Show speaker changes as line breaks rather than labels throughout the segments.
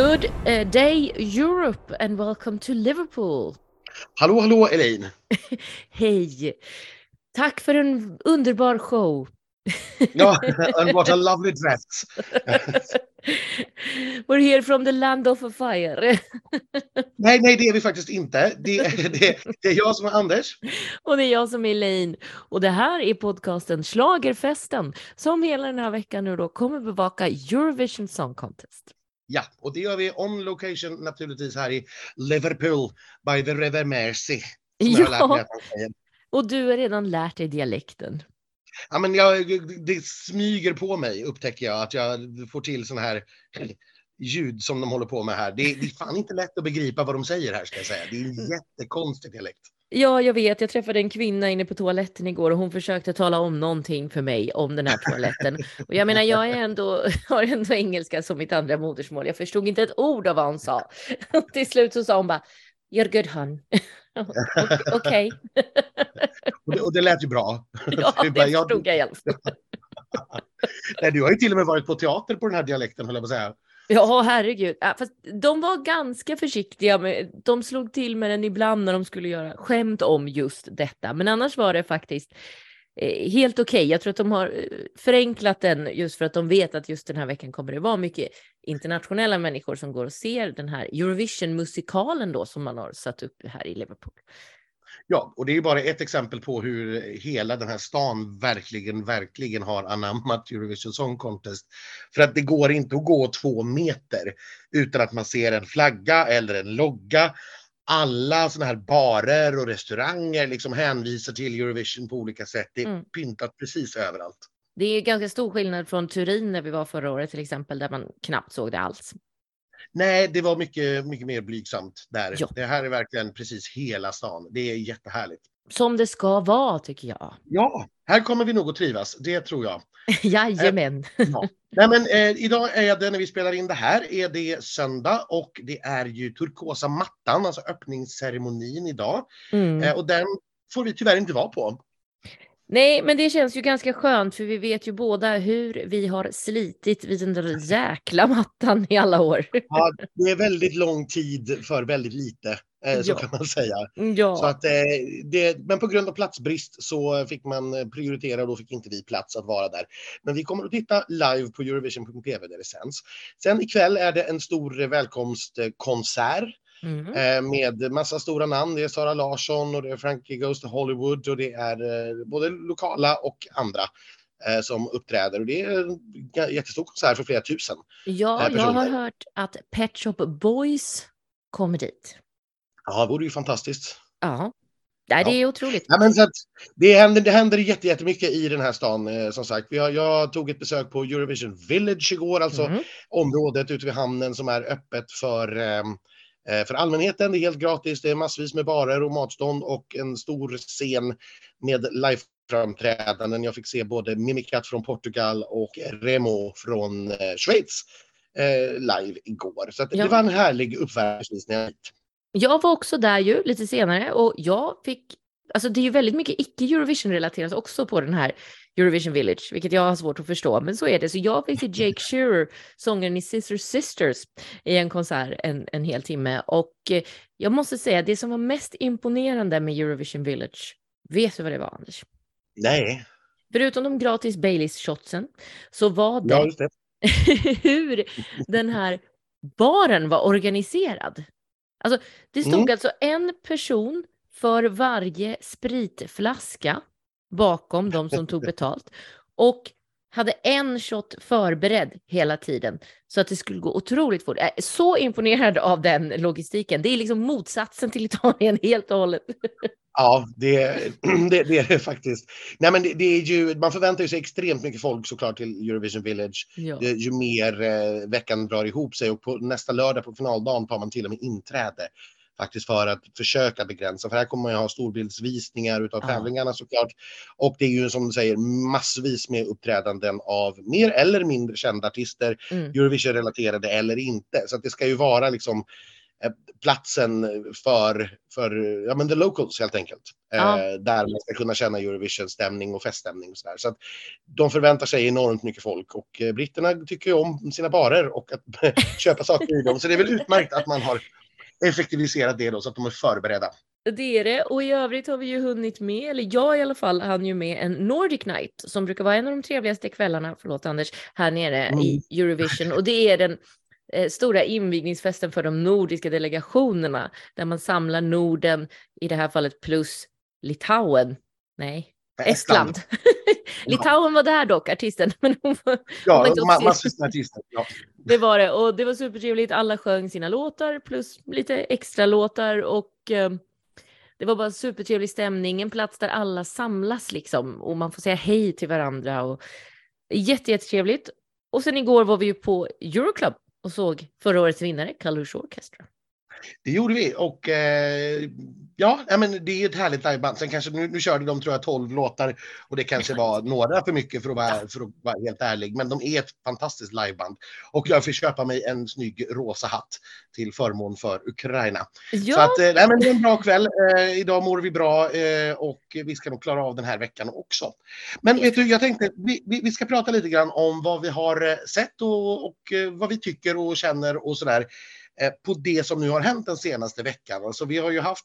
Good uh, day Europe and welcome to Liverpool.
Hallå, hallå Elaine!
Hej! Tack för en underbar show.
ja, and what a lovely dress.
We're here from the land of fire.
nej, nej, det är vi faktiskt inte. Det, det, det, är jag som är Anders.
Och det är jag som är Elaine. Och det här är podcasten Slagerfesten som hela den här veckan nu då kommer bevaka Eurovision Song Contest.
Ja, och det gör vi on location naturligtvis här i Liverpool by the River Mersey.
Ja, och du har redan lärt dig dialekten.
Ja, men jag, det smyger på mig, upptäcker jag, att jag får till sådana här ljud som de håller på med här. Det, det är fan inte lätt att begripa vad de säger här, ska jag säga. Det är en mm. jättekonstig dialekt.
Ja, jag vet. Jag träffade en kvinna inne på toaletten igår och hon försökte tala om någonting för mig om den här toaletten. Och jag menar, jag är ändå, har ändå engelska som mitt andra modersmål. Jag förstod inte ett ord av vad hon sa. Och till slut så sa hon bara, you're good hon. Okej. Okay.
och, det, och det lät ju bra.
Ja, det bara, förstod jag i alla fall.
Nej, du har ju till och med varit på teater på den här dialekten, höll jag på att säga.
Ja, herregud. Ja, fast de var ganska försiktiga. Med, de slog till med den ibland när de skulle göra skämt om just detta. Men annars var det faktiskt eh, helt okej. Okay. Jag tror att de har eh, förenklat den just för att de vet att just den här veckan kommer det vara mycket internationella människor som går och ser den här Eurovision-musikalen då som man har satt upp här i Liverpool.
Ja, och det är bara ett exempel på hur hela den här stan verkligen, verkligen har anammat Eurovision Song Contest. För att det går inte att gå två meter utan att man ser en flagga eller en logga. Alla sådana här barer och restauranger liksom hänvisar till Eurovision på olika sätt. Det är mm. pyntat precis överallt.
Det är ganska stor skillnad från Turin när vi var förra året till exempel, där man knappt såg det alls.
Nej, det var mycket, mycket mer blygsamt där. Ja. Det här är verkligen precis hela stan. Det är jättehärligt.
Som det ska vara, tycker jag.
Ja, här kommer vi nog att trivas. Det tror jag.
Jajamän. Eh,
ja. Nej, men, eh, idag är det, när vi spelar in det här, är det söndag och det är ju turkosa mattan, alltså öppningsceremonin idag. Mm. Eh, och den får vi tyvärr inte vara på.
Nej, men det känns ju ganska skönt för vi vet ju båda hur vi har slitit vid den där jäkla mattan i alla år.
Ja, det är väldigt lång tid för väldigt lite, eh, så ja. kan man säga.
Ja.
Så att, eh, det, men på grund av platsbrist så fick man prioritera och då fick inte vi plats att vara där. Men vi kommer att titta live på Eurovision.tv där det sänds. Sen ikväll är det en stor välkomstkonsert Mm. Eh, med massa stora namn. Det är Sara Larsson och det är Frankie Goes to Hollywood och det är eh, både lokala och andra eh, som uppträder. Och det är en jättestor konsert för flera tusen.
Ja, jag har hört att Pet Shop Boys kommer dit.
Ja, det vore ju fantastiskt.
Ja. Nej, det är otroligt.
Ja, men så att det händer, det händer jättemycket i den här stan. Eh, som sagt, vi har, jag tog ett besök på Eurovision Village igår, alltså mm. området ute vid hamnen som är öppet för Eh, för allmänheten. Det är helt gratis. Det är massvis med barer och matstånd och en stor scen med liveframträdanden. Jag fick se både Mimikat från Portugal och Remo från eh, Schweiz eh, live igår. Så ja. det var en härlig uppvärmningsvisning.
Jag var också där ju lite senare och jag fick Alltså det är ju väldigt mycket icke-Eurovision-relaterat också på den här Eurovision Village, vilket jag har svårt att förstå, men så är det. Så jag fick se Jake Shearer, sångaren i Sister Sisters, i en konsert en, en hel timme. Och eh, jag måste säga, det som var mest imponerande med Eurovision Village, vet du vad det var, Anders?
Nej.
Förutom de gratis Baileys-shotsen, så var det,
ja, det.
hur den här baren var organiserad. Alltså, det stod mm. alltså en person för varje spritflaska bakom de som tog betalt och hade en shot förberedd hela tiden så att det skulle gå otroligt fort. Jag är så imponerad av den logistiken. Det är liksom motsatsen till Italien helt och hållet.
Ja, det, det, det är det faktiskt. Nej, men det, det, är ju, man förväntar sig extremt mycket folk såklart till Eurovision Village ja. ju mer eh, veckan drar ihop sig och på nästa lördag på finaldagen tar man till och med inträde faktiskt för att försöka begränsa. För här kommer man ju ha storbildsvisningar utav ja. tävlingarna såklart. Och det är ju som du säger massvis med uppträdanden av mer eller mindre kända artister, mm. Eurovision-relaterade eller inte. Så det ska ju vara liksom platsen för, för ja, men the locals helt enkelt. Ja. där man ska kunna känna Eurovision-stämning och feststämning och så där. Så de förväntar sig enormt mycket folk och britterna tycker ju om sina barer och att köpa saker i dem. Så det är väl utmärkt att man har effektiviserat det då så att de är förberedda.
Det är det och i övrigt har vi ju hunnit med, eller jag i alla fall hann ju med en Nordic Night som brukar vara en av de trevligaste kvällarna, förlåt Anders, här nere mm. i Eurovision och det är den eh, stora invigningsfesten för de nordiska delegationerna där man samlar Norden, i det här fallet plus Litauen. Nej, Estland. Litauen var där dock, artisten. Men hon var,
ja, hon var massvis med artister. Ja.
Det var det och det var supertrevligt. Alla sjöng sina låtar plus lite extra låtar och eh, det var bara supertrevlig stämning, en plats där alla samlas liksom och man får säga hej till varandra och jätte, jättetrevligt. Och sen igår var vi ju på Euroclub och såg förra årets vinnare, Kalush Orchestra.
Det gjorde vi och eh, ja, men det är ett härligt liveband. Sen kanske nu, nu körde de tror jag 12 låtar och det kanske var några för mycket för att, vara, för att vara helt ärlig. Men de är ett fantastiskt liveband och jag fick köpa mig en snygg rosa hatt till förmån för Ukraina. Ja. Så att, eh, nej, men det är en bra kväll. Eh, idag mår vi bra eh, och vi ska nog klara av den här veckan också. Men vet du, jag tänkte vi, vi, vi ska prata lite grann om vad vi har eh, sett och, och eh, vad vi tycker och känner och sådär Eh, Eh, på det som nu har hänt den senaste veckan. Alltså vi har ju haft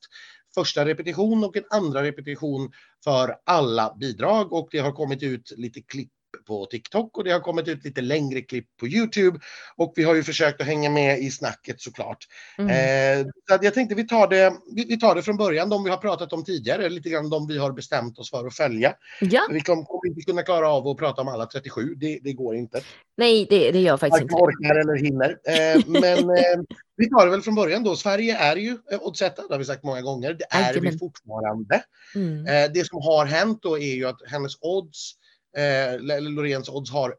första repetition och en andra repetition för alla bidrag och det har kommit ut lite klipp på TikTok och det har kommit ut lite längre klipp på Youtube och vi har ju försökt att hänga med i snacket såklart. Mm. Eh, så jag tänkte vi tar, det, vi, vi, tar det från början, de vi har pratat om tidigare, lite grann de vi har bestämt oss för att följa. Ja. Vi kommer, kommer inte kunna klara av att prata om alla 37, det, det går inte.
Nej, det, det gör faktiskt inte.
orkar eller hinner. Eh, men eh, vi tar det väl från början då. Sverige är ju eh, oddsetta, det har vi sagt många gånger. Det är Aj, vi fortfarande. Mm. Eh, det som har hänt då är ju att hennes odds eh, Loreens odds har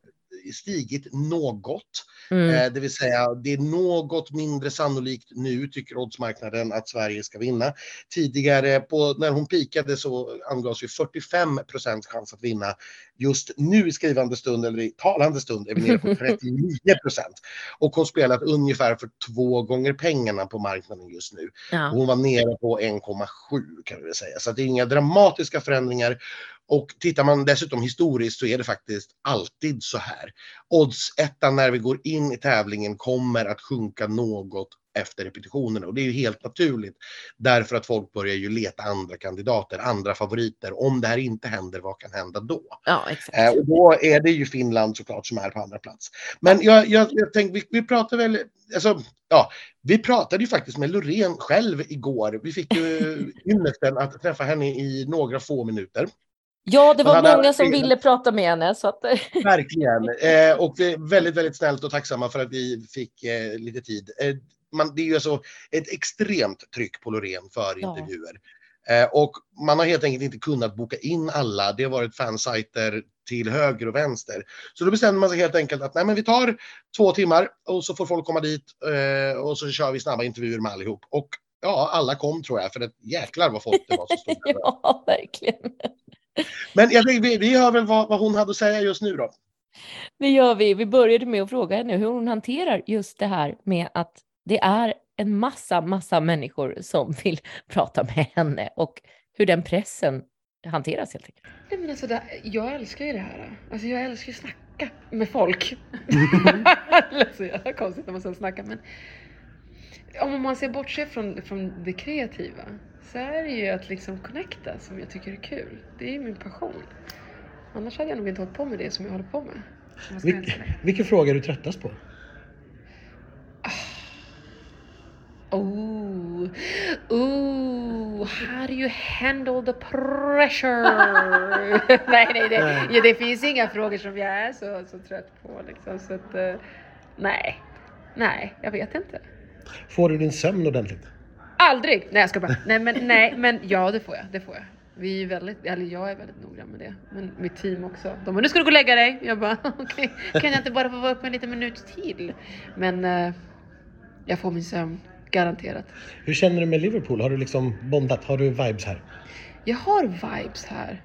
stigit något. Mm. Eh, det vill säga, det är något mindre sannolikt nu, tycker oddsmarknaden, att Sverige ska vinna. Tidigare, på, när hon pikade, så angavs ju 45 procents chans att vinna. Just nu i skrivande stund, eller i talande stund, är vi nere på 39 procent. Och hon spelat ungefär för två gånger pengarna på marknaden just nu. Ja. Hon var nere på 1,7 kan vi väl säga. Så det är inga dramatiska förändringar. Och tittar man dessutom historiskt så är det faktiskt alltid så här. Oddsettan när vi går in i tävlingen kommer att sjunka något efter repetitionerna och det är ju helt naturligt därför att folk börjar ju leta andra kandidater, andra favoriter. Om det här inte händer, vad kan hända då?
Ja, exakt.
Eh, och då är det ju Finland såklart som är på andra plats. Men jag, jag, jag tänkte, vi, vi pratar väl, alltså, ja, vi pratade ju faktiskt med Loreen själv igår. Vi fick ju ynnesten att träffa henne i några få minuter.
Ja, det var många som ville prata med henne. Så att...
Verkligen. Eh, och det är väldigt, väldigt snällt och tacksamma för att vi fick eh, lite tid. Eh, man, det är ju alltså ett extremt tryck på Loreen för ja. intervjuer. Eh, och man har helt enkelt inte kunnat boka in alla. Det har varit fansajter till höger och vänster. Så då bestämde man sig helt enkelt att nej, men vi tar två timmar och så får folk komma dit eh, och så kör vi snabba intervjuer med allihop. Och ja, alla kom tror jag, för det jäklar vad folk det var som stod
där. ja, verkligen.
Men jag vi, vi hör väl vad, vad hon hade att säga just nu då.
Det gör vi. Vi började med att fråga henne hur hon hanterar just det här med att det är en massa, massa människor som vill prata med henne och hur den pressen hanteras helt enkelt.
Nej, men alltså, det, jag älskar ju det här. Alltså, jag älskar ju att snacka med folk. det låter så jävla konstigt när man ska snacka men om man ser bortse från, från det kreativa så är det ju att liksom connecta som jag tycker är kul. Det är min passion. Annars hade jag nog inte hållit på med det som jag håller på med.
Vil vilken fråga är du tröttast på?
Oh, oh, how do you handle the pressure? nej, nej, det, ja, det finns inga frågor som jag är så, så trött på. Liksom, så att, uh, nej, nej, jag vet inte.
Får du din sömn ordentligt?
Aldrig! Nej jag ska bara. Nej men, nej men ja det får jag. Det får jag. Vi är väldigt, eller jag är väldigt noggrann med det. Men mitt team också. De bara, nu ska du gå och lägga dig. Jag bara, okej. Okay. Kan jag inte bara få vara uppe en liten minut till? Men uh, jag får min sömn. Garanterat.
Hur känner du med Liverpool? Har du liksom bondat? Har du vibes här?
Jag har vibes här.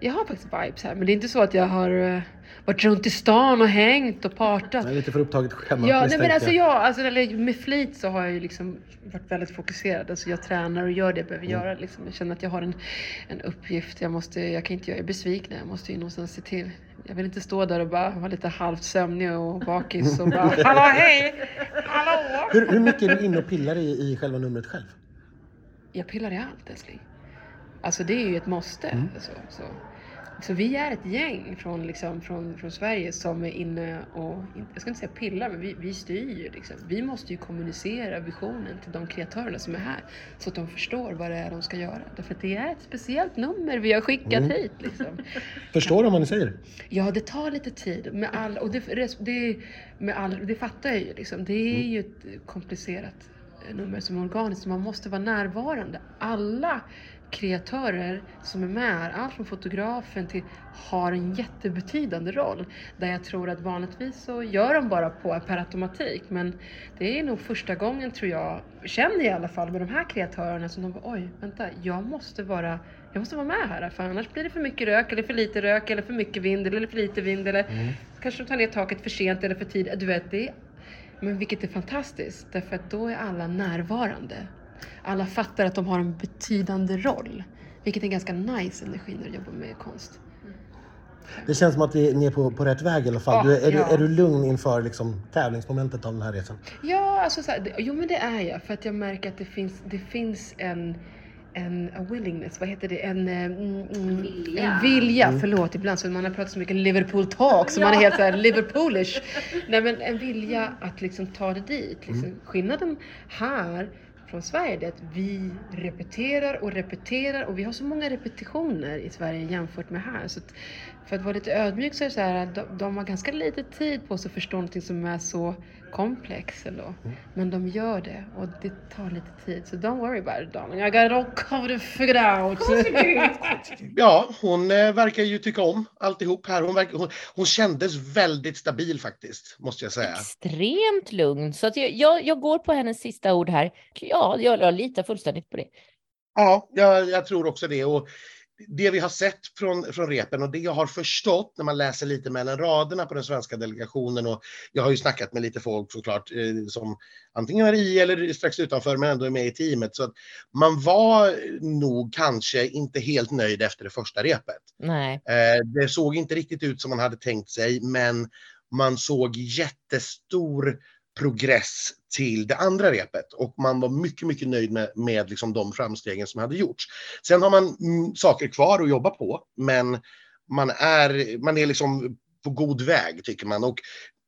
jag har faktiskt vibes här, men det är inte så att jag har uh, varit runt i stan och hängt och partat.
Det är lite för upptaget schema.
Ja, nej, men alltså
jag.
alltså, eller med flit så har jag ju liksom varit väldigt fokuserad. Alltså jag tränar och gör det jag behöver
Mm.
göra. Liksom. Jag känner att jag har en, en uppgift. Jag, måste, jag kan inte göra er besvikna. Jag måste ju någonstans se till. Jag vill inte stå där och bara vara lite halvt sömnig och bakis och bara Hallå hej! Hallå!
Hur, hur mycket är du inne och pillar i, i själva numret själv?
Jag pillar i allt älskling. Alltså det är ju ett måste.
Mm.
Så, så. Så vi är ett gäng från, liksom, från, från Sverige som är inne och, jag ska inte säga pillar, men vi, vi styr. Liksom. Vi måste ju kommunicera visionen till de kreatörerna som är här. Så att de förstår vad det är de ska göra. Därför att det är ett speciellt nummer vi har skickat
Mm.
hit. Liksom.
Förstår du vad ni säger?
Ja, det tar lite tid. Med all, och det, det, med all, det fattar jag ju. Liksom. Det är ju ett komplicerat eh, nummer som är organiskt. så Man måste vara närvarande. Alla kreatörer som är med, allt från fotografen till, har en jättebetydande roll. Där jag tror att vanligtvis så gör de bara på per automatik. Men det är nog första gången tror jag, känner jag i alla fall med de här kreatörerna som de bara, oj, vänta, jag måste vara jag måste vara med här för annars blir det för mycket rök eller för lite rök eller för mycket vind eller för lite vind eller kanske de tar ner taket för sent eller för tidigt. Du vet, det är, men vilket är fantastiskt därför att då är alla närvarande. Alla fattar att de har en betydande roll. Vilket är en ganska nice energi när du jobbar med konst.
Det känns som att vi, ni är på, på rätt väg i alla fall.
Ja,
du, är,
ja.
du, är du lugn inför liksom, tävlingsmomentet av den här resan?
Ja, alltså så här, det, jo men det är jag för att jag märker att det finns, det finns en en a willingness, vad heter det? En, eh, mm, mm,
Vilja.
en vilja. Förlåt, ibland så man har pratat så mycket Liverpool talk så man är helt så här Liverpoolish. Nej men en vilja att liksom ta det dit. Liksom. Skillnaden här från Sverige det är att vi repeterar och repeterar och vi har så många repetitioner i Sverige jämfört med här. Så att, för att vara lite ödmjuk så är det så här att de, de har ganska lite tid på sig att förstå någonting som är så komplext ändå. Men de gör det och det tar lite tid. Så don't worry about it darling. I got it all covered and figured out.
Ja, hon eh, verkar ju tycka om alltihop här. Hon, verkar, hon, hon kändes väldigt stabil faktiskt, måste jag säga.
Extremt lugn. Så att jag, jag, jag går på hennes sista ord här. Ja, jag, jag litar fullständigt på det.
Ja, jag, jag tror också det. Och det vi har sett från, från repen och det jag har förstått när man läser lite mellan raderna på den svenska delegationen och jag har ju snackat med lite folk såklart eh, som antingen är i eller strax utanför men ändå är med i teamet så att man var nog kanske inte helt nöjd efter det första repet.
Nej.
Eh, det såg inte riktigt ut som man hade tänkt sig men man såg jättestor progress till det andra repet och man var mycket, mycket nöjd med, med liksom de framstegen som hade gjorts. Sen har man mm, saker kvar att jobba på, men man är, man är liksom på god väg tycker man. Och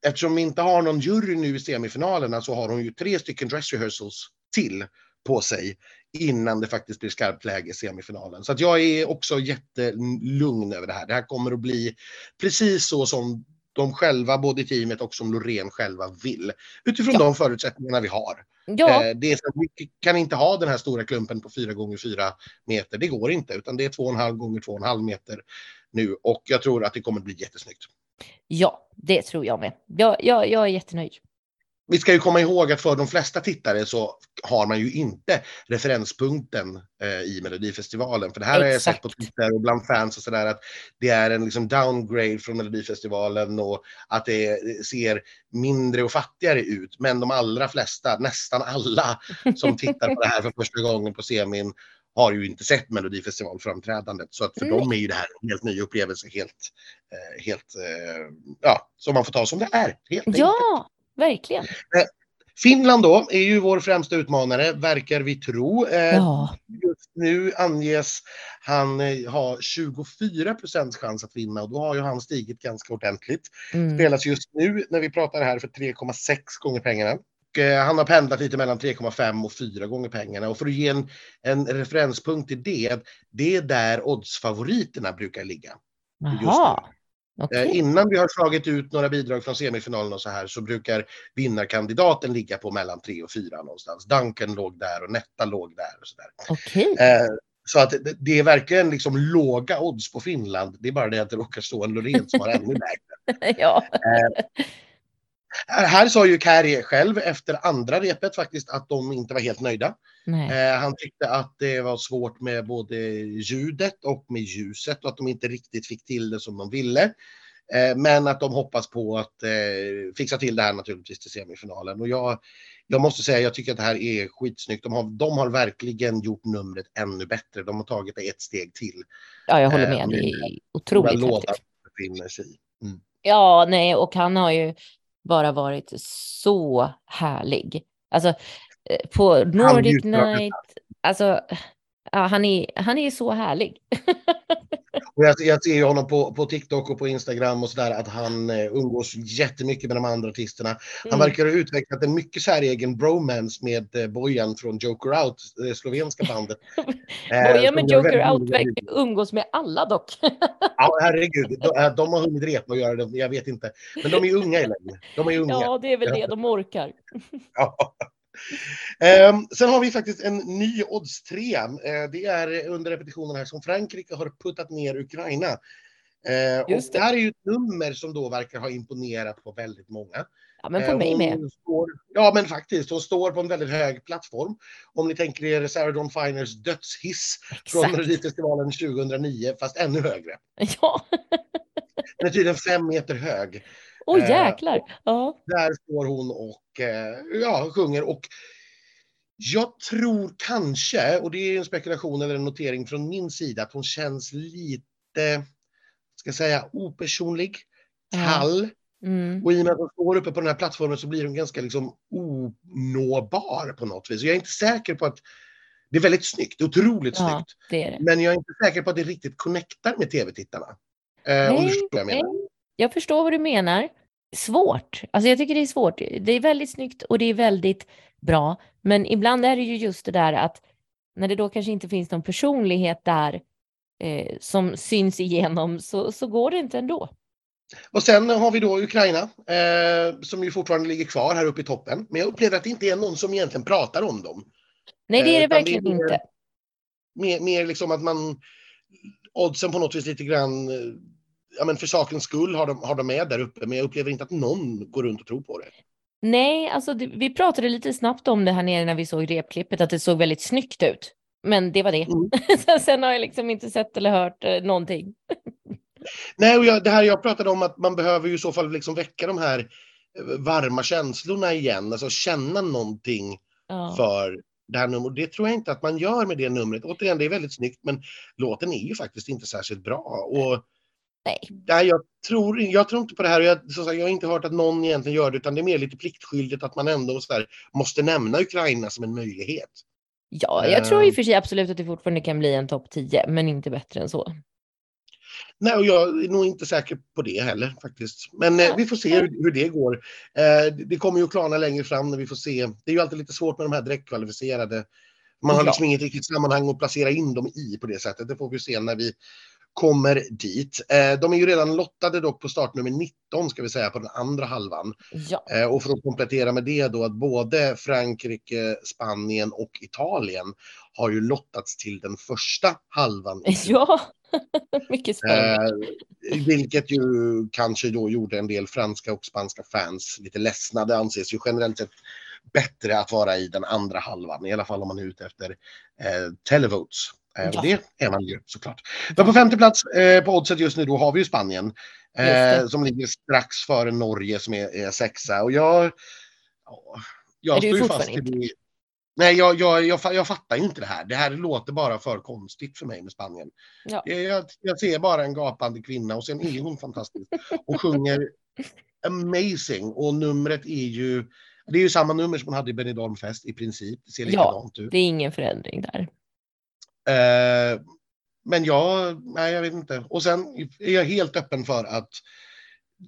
eftersom vi inte har någon jury nu i semifinalerna så har hon ju tre stycken dress rehearsals till på sig innan det faktiskt blir skarpt läge i semifinalen. Så att jag är också jättelugn över det här. Det här kommer att bli precis så som de själva, både i teamet och som Loreen själva vill. Utifrån
Ja.
de förutsättningarna vi har.
Ja,
Eh, Det är så att vi kan inte ha den här stora klumpen på 4 gånger 4 meter. Det går inte, utan det är 2,5 gånger 2,5 meter nu och jag tror att det kommer bli jättesnyggt.
ja, det tror jag med. Jag, jag, jag är jättenöjd.
Vi ska ju komma ihåg att för de flesta tittare så har man ju inte referenspunkten eh, i Melodifestivalen. För det här har jag sett på Twitter och bland fans och sådär att det är en liksom downgrade från Melodifestivalen och att det ser mindre och fattigare ut. Men de allra flesta, nästan alla som tittar på det här för första gången på semin har ju inte sett Melodifestivalframträdandet. Så att för
Nej.
dem är ju det här en helt ny upplevelse, helt, eh, helt eh, ja, som man får ta som det är. Helt enkelt.
Verkligen.
Finland då är ju vår främsta utmanare, verkar vi tro. Eh,
Ja,
Just nu anges han eh, ha 24 procents chans att vinna och då har ju han stigit ganska ordentligt.
mm.
Spelas just nu när vi pratar här för 3,6 gånger pengarna. Och, eh, han har pendlat lite mellan 3,5 och 4 gånger pengarna och för att ge en, en referenspunkt till det, det är där oddsfavoriterna brukar ligga. just
Jaha.
Eh,
Okej.
Innan vi har slagit ut några bidrag från semifinalen och så här så brukar vinnarkandidaten ligga på mellan 3 och 4 någonstans. Duncan låg där och Netta låg där och så där.
Okej.
Eh, så att det, det är verkligen liksom låga odds på Finland. Det är bara det att det råkar stå en Loreen som har ännu lägre.
Ja.
Här sa ju Carrie själv efter andra repet faktiskt att de inte var helt nöjda. Eh, han tyckte att det var svårt med både ljudet och med ljuset och att de inte riktigt fick till det som de ville. Eh, men att de hoppas på att eh, fixa till det här naturligtvis till semifinalen. Och jag, jag måste säga, jag tycker att det här är skitsnyggt. De har, de har verkligen gjort numret ännu bättre. De har tagit det ett steg till.
Ja, jag håller med. Det är otroligt häftigt.
Mm.
Ja, nej, och han har ju bara varit så härlig. Alltså, eh, på Nordic Night, alltså, ja, han, är, han är så härlig.
Och jag, jag ser ju honom på, på TikTok och på Instagram och sådär att han eh, umgås jättemycket med de andra artisterna. Han mm. verkar ha utvecklat en mycket säregen bromance med eh, Bojan från Joker Out, det eh, slovenska bandet.
Eh, Bojan med Joker Out umgås med alla dock.
ja, herregud. De, eh, de har hunnit repa och göra det, jag vet inte. Men de är unga i längden. De är unga.
Ja, det är väl det de orkar.
ja. Um, sen har vi faktiskt en ny odds 3. Uh, eh, det är under repetitionen här som Frankrike har puttat ner Ukraina. Uh, och det. här är ju ett nummer som då verkar ha imponerat på väldigt många.
Ja, men på uh, mig med.
Står, ja, men faktiskt. Hon står på en väldigt hög plattform. Om ni tänker er Sarah Dawn Finers dödshiss Exakt. från Melodifestivalen 2009, fast ännu högre.
Ja.
Den är tydligen fem meter hög.
Åh oh, jäklar! Ja.
Där står hon och ja, sjunger. Och jag tror kanske, och det är en spekulation eller en notering från min sida, att hon känns lite, ska säga, opersonlig, kall. Mm. Och i och med att hon står uppe på den här plattformen så blir hon ganska liksom onåbar på något vis. Och jag är inte säker på att det är väldigt snyggt, otroligt ja, snyggt.
Det det.
Men jag är inte säker på att det riktigt connectar med tv-tittarna. Eh, vad jag menar.
Nej. Jag förstår vad du menar. Svårt. Alltså jag tycker det är svårt. Det är väldigt snyggt och det är väldigt bra. Men ibland är det ju just det där att när det då kanske inte finns någon personlighet där eh, som syns igenom så, så går det inte ändå.
Och sen har vi då Ukraina eh, som ju fortfarande ligger kvar här uppe i toppen. Men jag upplever att det inte är någon som egentligen pratar om dem.
Nej, det är det eh, verkligen det är mer, inte.
Mer, mer liksom att man oddsen på något vis lite grann eh, ja, men för sakens skull har de, har de med där uppe, men jag upplever inte att någon går runt och tror på det.
Nej, alltså det, vi pratade lite snabbt om det här nere när vi såg repklippet, att det såg väldigt snyggt ut. Men det var det. Mm. Sen har jag liksom inte sett eller hört eh, någonting.
Nej, och jag, det här jag pratade om att man behöver ju i så fall liksom väcka de här eh, varma känslorna igen, alltså känna någonting ja. för det här numret. Det tror jag inte att man gör med det numret. Återigen, det är väldigt snyggt, men låten är ju faktiskt inte särskilt bra. Och
Nej.
Nej, jag tror, jag tror inte på det här. Jag, så sagt, jag har inte hört att någon egentligen gör det, utan det är mer lite pliktskyldigt att man ändå här, måste nämna Ukraina som en möjlighet.
Ja, jag tror i och för sig absolut att det fortfarande kan bli en topp 10, men inte bättre än så.
Nej, och jag är nog inte säker på det heller faktiskt. Men eh, vi får se hur, hur det går. Eh, det kommer ju att klarna längre fram när vi får se. Det är ju alltid lite svårt med de här direktkvalificerade. Man har liksom inget riktigt sammanhang att placera in dem i på det sättet. Det får vi se när vi kommer dit. Eh, de är ju redan lottade dock på startnummer 19 ska vi säga på den andra halvan.
Ja.
Eh, och för att komplettera med det då att både Frankrike, Spanien och Italien har ju lottats till den första halvan.
Ja, mycket spännande.
Eh, vilket ju kanske då gjorde en del franska och spanska fans lite ledsna. Det anses ju generellt sett bättre att vara i den andra halvan, i alla fall om man är ute efter eh, televotes. Eh, ja. Det är man ju såklart. Men på femte plats eh, på oddset just nu då har vi ju Spanien. Eh, som ligger strax före Norge som är, är sexa. Och jag... Jag är står ju fast i det. Nej, jag, jag, jag, jag, fattar ju inte det här. Det här låter bara för konstigt för mig med Spanien. Ja. Jag, jag ser bara en gapande kvinna och sen är hon fantastisk och sjunger amazing. Och numret är ju, det är ju samma nummer som hon hade i Benidorm Fest i princip. Det ser likadant
ja, ut. det är ingen förändring där.
Eh, men jag, nej jag vet inte. Och sen är jag helt öppen för att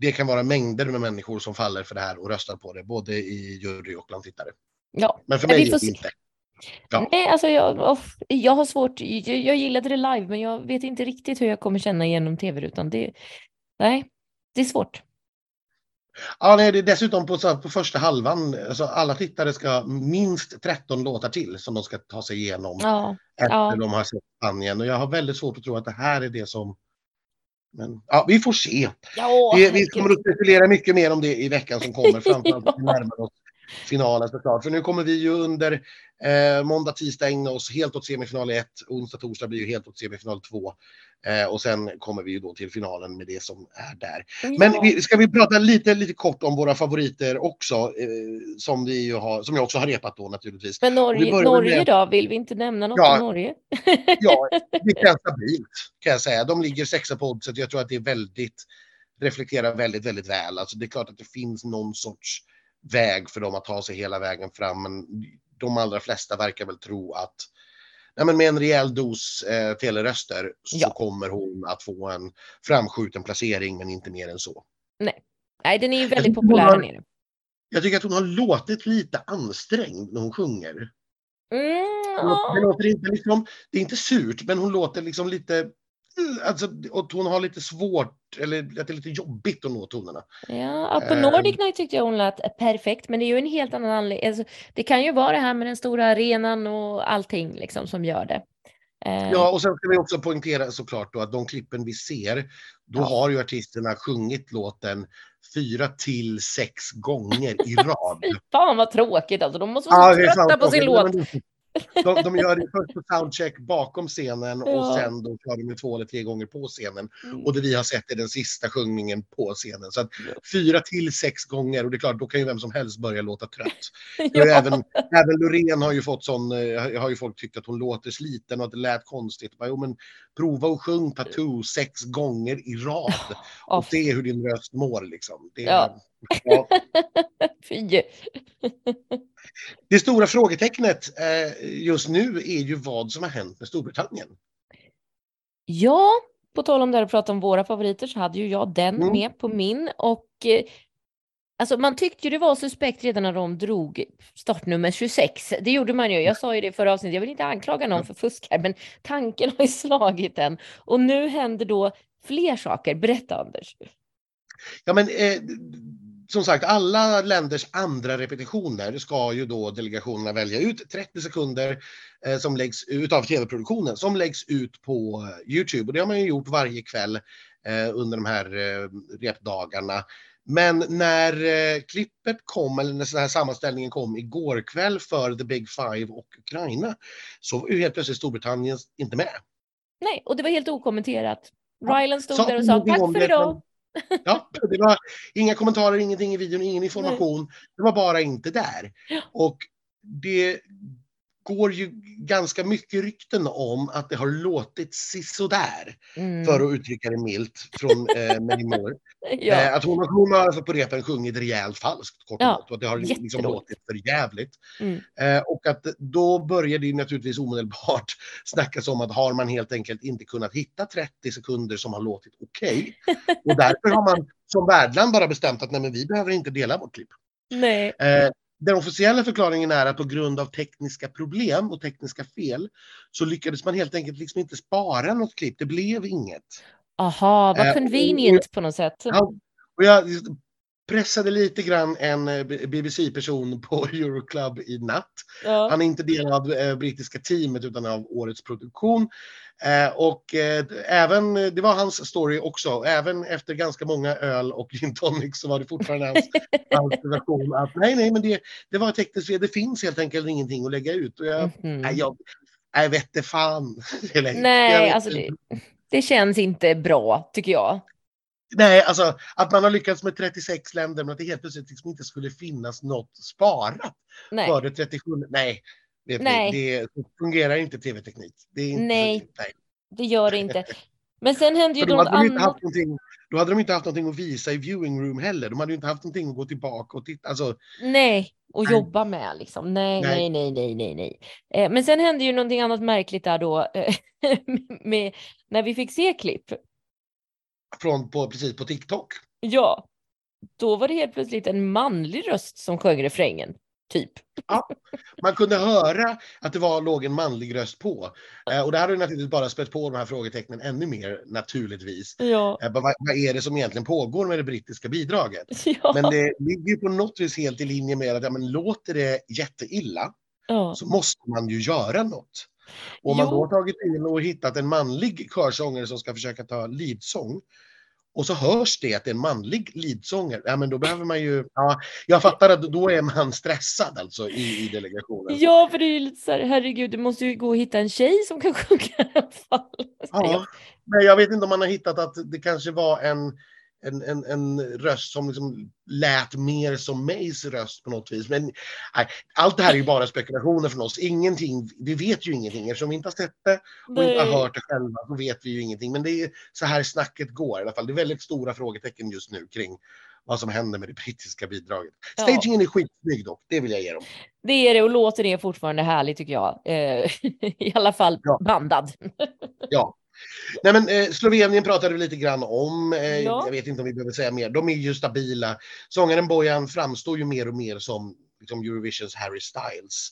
det kan vara mängder med människor som faller för det här och röstar på det, både i jury och bland tittare.
Ja,
men för mig är det inte.
Ja. Nej, alltså jag, jag har svårt, jag, jag gillade det live, men jag vet inte riktigt hur jag kommer känna genom tv-rutan. Det, nej, det är svårt.
Ja, nej, det är dessutom på, på första halvan, alltså alla tittare ska minst 13 låtar till som de ska ta sig igenom
ja,
efter
ja.
de har sett Spanien. Och jag har väldigt svårt att tro att det här är det som Men ja, vi får se.
Ja,
Vi, vi kommer att spekulera mycket mer om det i veckan som kommer, framförallt när vi närmar oss finalen såklart. För nu kommer vi ju under eh, måndag, tisdag ägna oss helt åt semifinal 1, onsdag, torsdag blir ju helt åt semifinal 2. Eh, och sen kommer vi ju då till finalen med det som är där. Men
Ja.
vi, ska vi prata lite, lite kort om våra favoriter också, eh, som, vi ju har, som jag också har repat då naturligtvis.
Men Norge, Norge
med-
då? Vill vi inte nämna något
Ja.
om Norge?
Ja, det känns stabilt kan jag säga. De ligger sexa på oddset. Jag tror att det är väldigt, reflekterar väldigt, väldigt väl. Alltså det är klart att det finns någon sorts väg för dem att ta sig hela vägen fram, men de allra flesta verkar väl tro att nej men med en rejäl dos eh, teleröster så
Ja.
kommer hon att få en framskjuten placering, men inte mer än så.
Nej, den är ju väldigt
hon
populär här nere.
Jag tycker att hon har låtit lite ansträngd när hon sjunger.
Mm,
Det
ja.
låter inte liksom, det är inte surt, men hon låter liksom lite, alltså, och hon har lite svårt, eller att det är lite jobbigt att nå tonerna.
Ja, på
Ehm.
Nordic Night tyckte jag hon lät perfekt, men det är ju en helt annan anledning. Alltså, det kan ju vara det här med den stora arenan och allting liksom som gör det. Eh,
Ja, och sen ska vi också poängtera såklart då att de klippen vi ser, då
Ja.
har ju artisterna sjungit låten fyra till sex gånger i rad.
Fy fan vad tråkigt alltså, de måste vara
är
trötta på sin låt.
De- De, gör det först på soundcheck bakom scenen och
Ja.
sen då kör de det två eller tre gånger på scenen.
Mm.
Och det vi har sett är den sista sjungningen på scenen. Så att fyra till sex gånger och det är klart, då kan ju vem som helst börja låta trött.
Ja.
Även, även Loreen har ju fått sån, eh, har ju folk tyckt att hon låter sliten och att det lät konstigt. Bara, Jo, men prova och sjung Tattoo sex gånger i rad
Ja,
och se hur din röst mår liksom. Det,
Ja.
ja.
Fy.
Det stora frågetecknet eh, just nu är ju vad som har hänt med Storbritannien.
Ja, på tal om det här att prata om våra favoriter så hade ju jag den
Mm.
med på min och eh, alltså man tyckte ju det var suspekt redan när de drog startnummer 26. Det gjorde man ju. Jag sa ju det i förra avsnittet. Jag vill inte anklaga någon för fusk här, men tanken har ju slagit en och nu händer då fler saker. Berätta Anders.
Ja, men eh, som sagt, alla länders andra repetitioner ska ju då delegationerna välja ut 30 sekunder eh, som läggs ut av tv-produktionen som läggs ut på eh, Youtube. Och det har man ju gjort varje kväll eh, under de här eh, repdagarna. Men när eh, klippet kom, eller när den här sammanställningen kom igår kväll för The Big Five och Ukraina, så var ju helt plötsligt Storbritannien inte med.
Nej, och det var helt okommenterat.
Ja,
Ryland stod
sa
där och sa tack för idag.
Ja, det var inga kommentarer, ingenting i videon, ingen information. Det var bara inte där.
Ja.
Och det går ju ganska mycket rykten om att det har låtit sisådär,
Mm.
för att uttrycka det milt, från eh, May Moore.
Ja.
Eh, att hon, hon har alltså på repen sjungit rejält falskt, kort och
Ja,
gott. Och att det har liksom låtit för jävligt.
Mm.
Eh, och att då börjar det naturligtvis omedelbart snackas om att har man helt enkelt inte kunnat hitta 30 sekunder som har låtit okej. och därför har man som värdland bara bestämt att nej, men vi behöver inte dela vårt klipp.
Nej.
Eh, den officiella förklaringen är att på grund av tekniska problem och tekniska fel så lyckades man helt enkelt liksom inte spara något klipp. Det blev inget.
Aha,
Eh,
vad
och-
convenient på något sätt.
Ja, och jag pressade lite grann en eh, BBC-person på Euroclub i natt.
Ja.
Han är inte del av eh, brittiska teamet utan av årets produktion. Eh, och eh, även, det var hans story också. Även efter ganska många öl och gin tonic så var det fortfarande hans, hans version att nej, nej, men det, det var tekniskt fel. Det finns helt enkelt ingenting att lägga ut. Och jag,
Mhm.
nej, jag, jag vet det fan.
Nej, alltså det, det känns inte bra, tycker jag.
Nej, alltså att man har lyckats med 36 länder men att det helt plötsligt liksom inte skulle finnas något sparat
Nej.
före 37. Nej, vet
Nej.
Det så fungerar inte tv-teknik. Det
Nej.
nej.
Det gör det inte. Men sen hände ju
då
något annat.
då hade de inte haft någonting att visa i viewing room heller. De hade ju inte haft någonting att gå tillbaka och titta. Alltså,
Nej, och
Nej.
jobba med liksom. Nej, nej,
Nej.
nej, nej, nej, nej. Eh, men sen hände ju någonting annat märkligt där då, eh, med, när vi fick se klipp.
Från på, precis på TikTok.
Ja, då var det helt plötsligt en manlig röst som sjöng refrängen, typ.
Man kunde höra att det var, låg en manlig röst på. Eh, och det hade ju naturligtvis bara spett på de här frågetecknen ännu mer naturligtvis.
Ja,
Eh, vad, vad är det som egentligen pågår med det brittiska bidraget?
ja,
Men det ligger ju på något vis helt i linje med att ja, men låter det jätteilla
ja.
så måste man ju göra något. Och om man då har tagit in och hittat en manlig körsångare som ska försöka ta leadsång och så hörs det att det är en manlig leadsångare, ja men då behöver man ju, ja, jag fattar att då är man stressad alltså i, i delegationen.
Ja, för det är ju lite så här, herregud, du måste ju gå och hitta en tjej som kan sjunga i alla fall.
Ja, men jag vet inte om man har hittat att det kanske var en, en, en, en röst som liksom lät mer som Mays röst på något vis. Men nej, allt det här är ju bara spekulationer från oss. Ingenting, vi vet ju ingenting. Eftersom vi inte har sett det och inte har
Nej.
hört det själva så vet vi ju ingenting. Men det är så här snacket går i alla fall. Det är väldigt stora frågetecken just nu kring vad som händer med det brittiska bidraget.
Ja.
Stagingen är skitsnygg dock, det vill jag ge dem.
Det är det och låten är fortfarande härlig tycker jag. Eh, I alla fall
Ja.
bandad.
Ja. Nej men eh, Slovenien pratade vi lite grann om. Eh,
Ja.
Jag vet inte om vi behöver säga mer. De är ju stabila. Sångaren Bojan framstår ju mer och mer som liksom Eurovisions Harry Styles.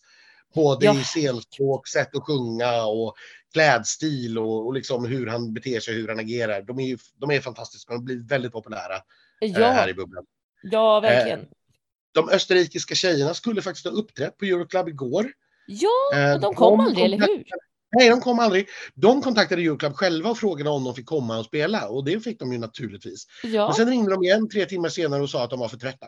Både
Ja.
i scenspråk, sätt att sjunga och klädstil och, och liksom hur han beter sig, hur han agerar. De är ju de är fantastiska. De blir väldigt populära eh, här
Ja,
i bubblan.
ja verkligen.
De österrikiska tjejerna skulle faktiskt ha uppträtt på Euroclub igår.
Ja,
Eh,
men de kom aldrig, eller hur?
Nej, de kom aldrig. De kontaktade Euroclub själva och frågade om de fick komma och spela och det fick de ju naturligtvis. Men
Ja.
sen ringde de igen tre timmar senare och sa att de var för trötta.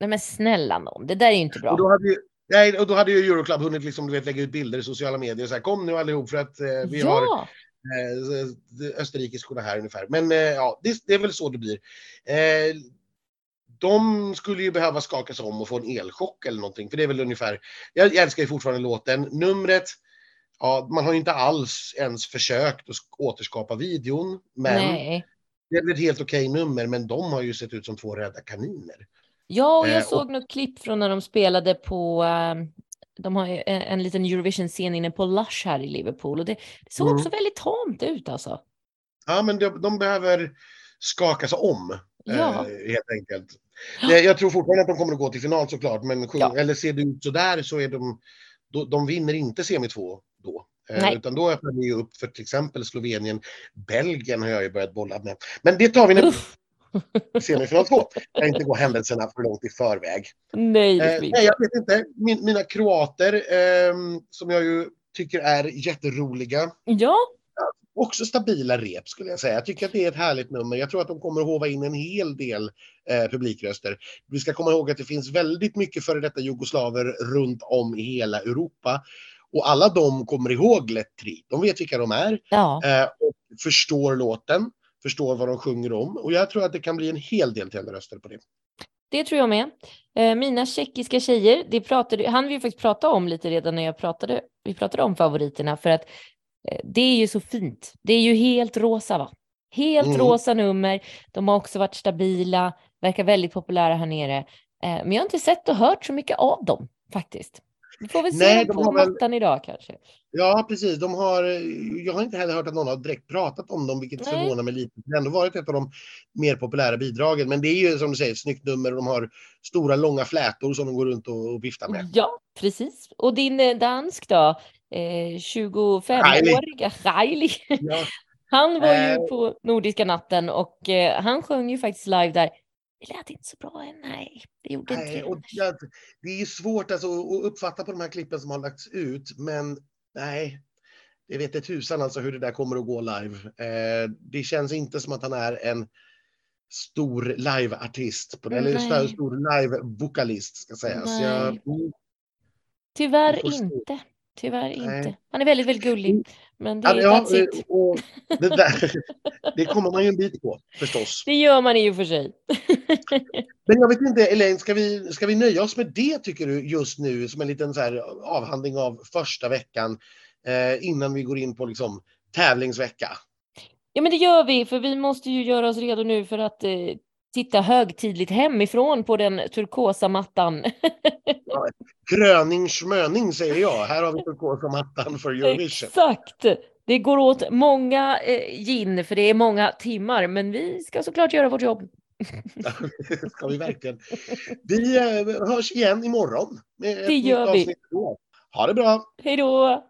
Nej men snälla nån, det där är ju inte bra.
Och då hade ju, nej, och då hade ju Euroclub hunnit liksom, du vet, lägga ut bilder i sociala medier och så här, kom nu allihop för att eh, vi har
Ja,
eh, österrikiskorna här ungefär. Men eh, ja, det, det är väl så det blir. Eh, de skulle ju behöva skakas om och få en elchock eller någonting, för det är väl ungefär, jag, jag älskar ju fortfarande låten. Numret, ja, man har inte alls ens försökt att sk- återskapa videon, men
nej.
det är ett helt okej nummer, men de har ju sett ut som två rädda kaniner.
Ja, och jag
Eh,
såg något klipp från när de spelade på, ehm, de har en, en liten Eurovision-scen inne på Lush här i Liverpool och det, det såg
Mm.
också väldigt tamt ut alltså.
Ja, men de, de behöver skakas om,
Ja.
eh, helt enkelt. Jag, jag tror fortfarande att de kommer att gå till final såklart, men sjung,
Ja.
eller ser det ut sådär så är de, då, de vinner inte semi 2 då. Eh,
Nej.
utan då öppnar ju upp för till exempel Slovenien. Belgien har jag ju börjat bolla med. Men det tar vi
Uff.
semifinal 2. Jag kan inte gå händelserna för långt i förväg.
Nej,
Eh,
vi
nej, jag vet inte. Min, mina kroater, ehm, som jag ju tycker är jätteroliga,
Ja,
också stabila rep skulle jag säga. Jag tycker att det är ett härligt nummer. Jag tror att de kommer att hova in en hel del eh, publikröster. Vi ska komma ihåg att det finns väldigt mycket före detta jugoslaver runt om i hela Europa. Och alla de kommer ihåg Let Tri. De vet vilka de är
ja.
eh, och förstår låten, förstår vad de sjunger om. Och jag tror att det kan bli en hel del tenderröster på det.
Det tror jag med. Eh, mina tjeckiska tjejer, det pratade, han vi faktiskt prata om lite redan när jag pratade, vi pratade om favoriterna för att eh, det är ju så fint. Det är ju helt rosa va? Helt
Mm.
rosa nummer. De har också varit stabila, verkar väldigt populära här nere. Men jag har inte sett och hört så mycket av dem faktiskt. Vi får väl se
Nej,
på
väl-
mattan idag kanske.
Ja, precis. De har, jag har inte heller hört att någon har direkt pratat om dem, vilket
Nej.
förvånar mig lite. Det har ändå varit ett av de mer populära bidragen. Men det är ju som du säger ett snyggt nummer och de har stora långa flätor som de går runt och, och viftar med.
Ja, precis. Och din eh, dansk då? Eh, 25-åriga Riley.
Ja,
Han var ju
Eh.
på Nordiska natten och eh, han sjöng ju faktiskt live där. Det lät inte så bra. Nej, det gjorde inte
nej,
det.
och jag, det är svårt alltså, att uppfatta på de här klippen som har lagts ut, men nej. Det vet ett tusan alltså hur det där kommer att gå live. Eh, det känns inte som att han är en stor liveartist, det, eller stor, stor live-vokalist ska sägas.
Nej.
Jag,
Tyvärr inte. Tyvärr
Nej.
inte. Han är väldigt, väldigt gullig. Men det,
Ja, ja,
that's it.
och det, där, det kommer man ju en bit på förstås.
Det gör man i och för sig.
Men jag vet inte, Elaine, ska vi, ska vi nöja oss med det tycker du just nu som en liten så här avhandling av första veckan eh, innan vi går in på liksom tävlingsvecka?
Ja, men det gör vi, för vi måste ju göra oss redo nu för att eh, titta högtidligt hemifrån på den turkosa mattan.
Kröning schmöning säger jag. Här har vi turkosa mattan för Eurovision.
Exakt! Det går åt många eh, gin, för det är många timmar, men vi ska såklart göra vårt jobb.
Det ska vi verkligen. Vi eh, hörs igen imorgon. Med
Det gör vi.
avsnitt. Ha det bra!
Hej då!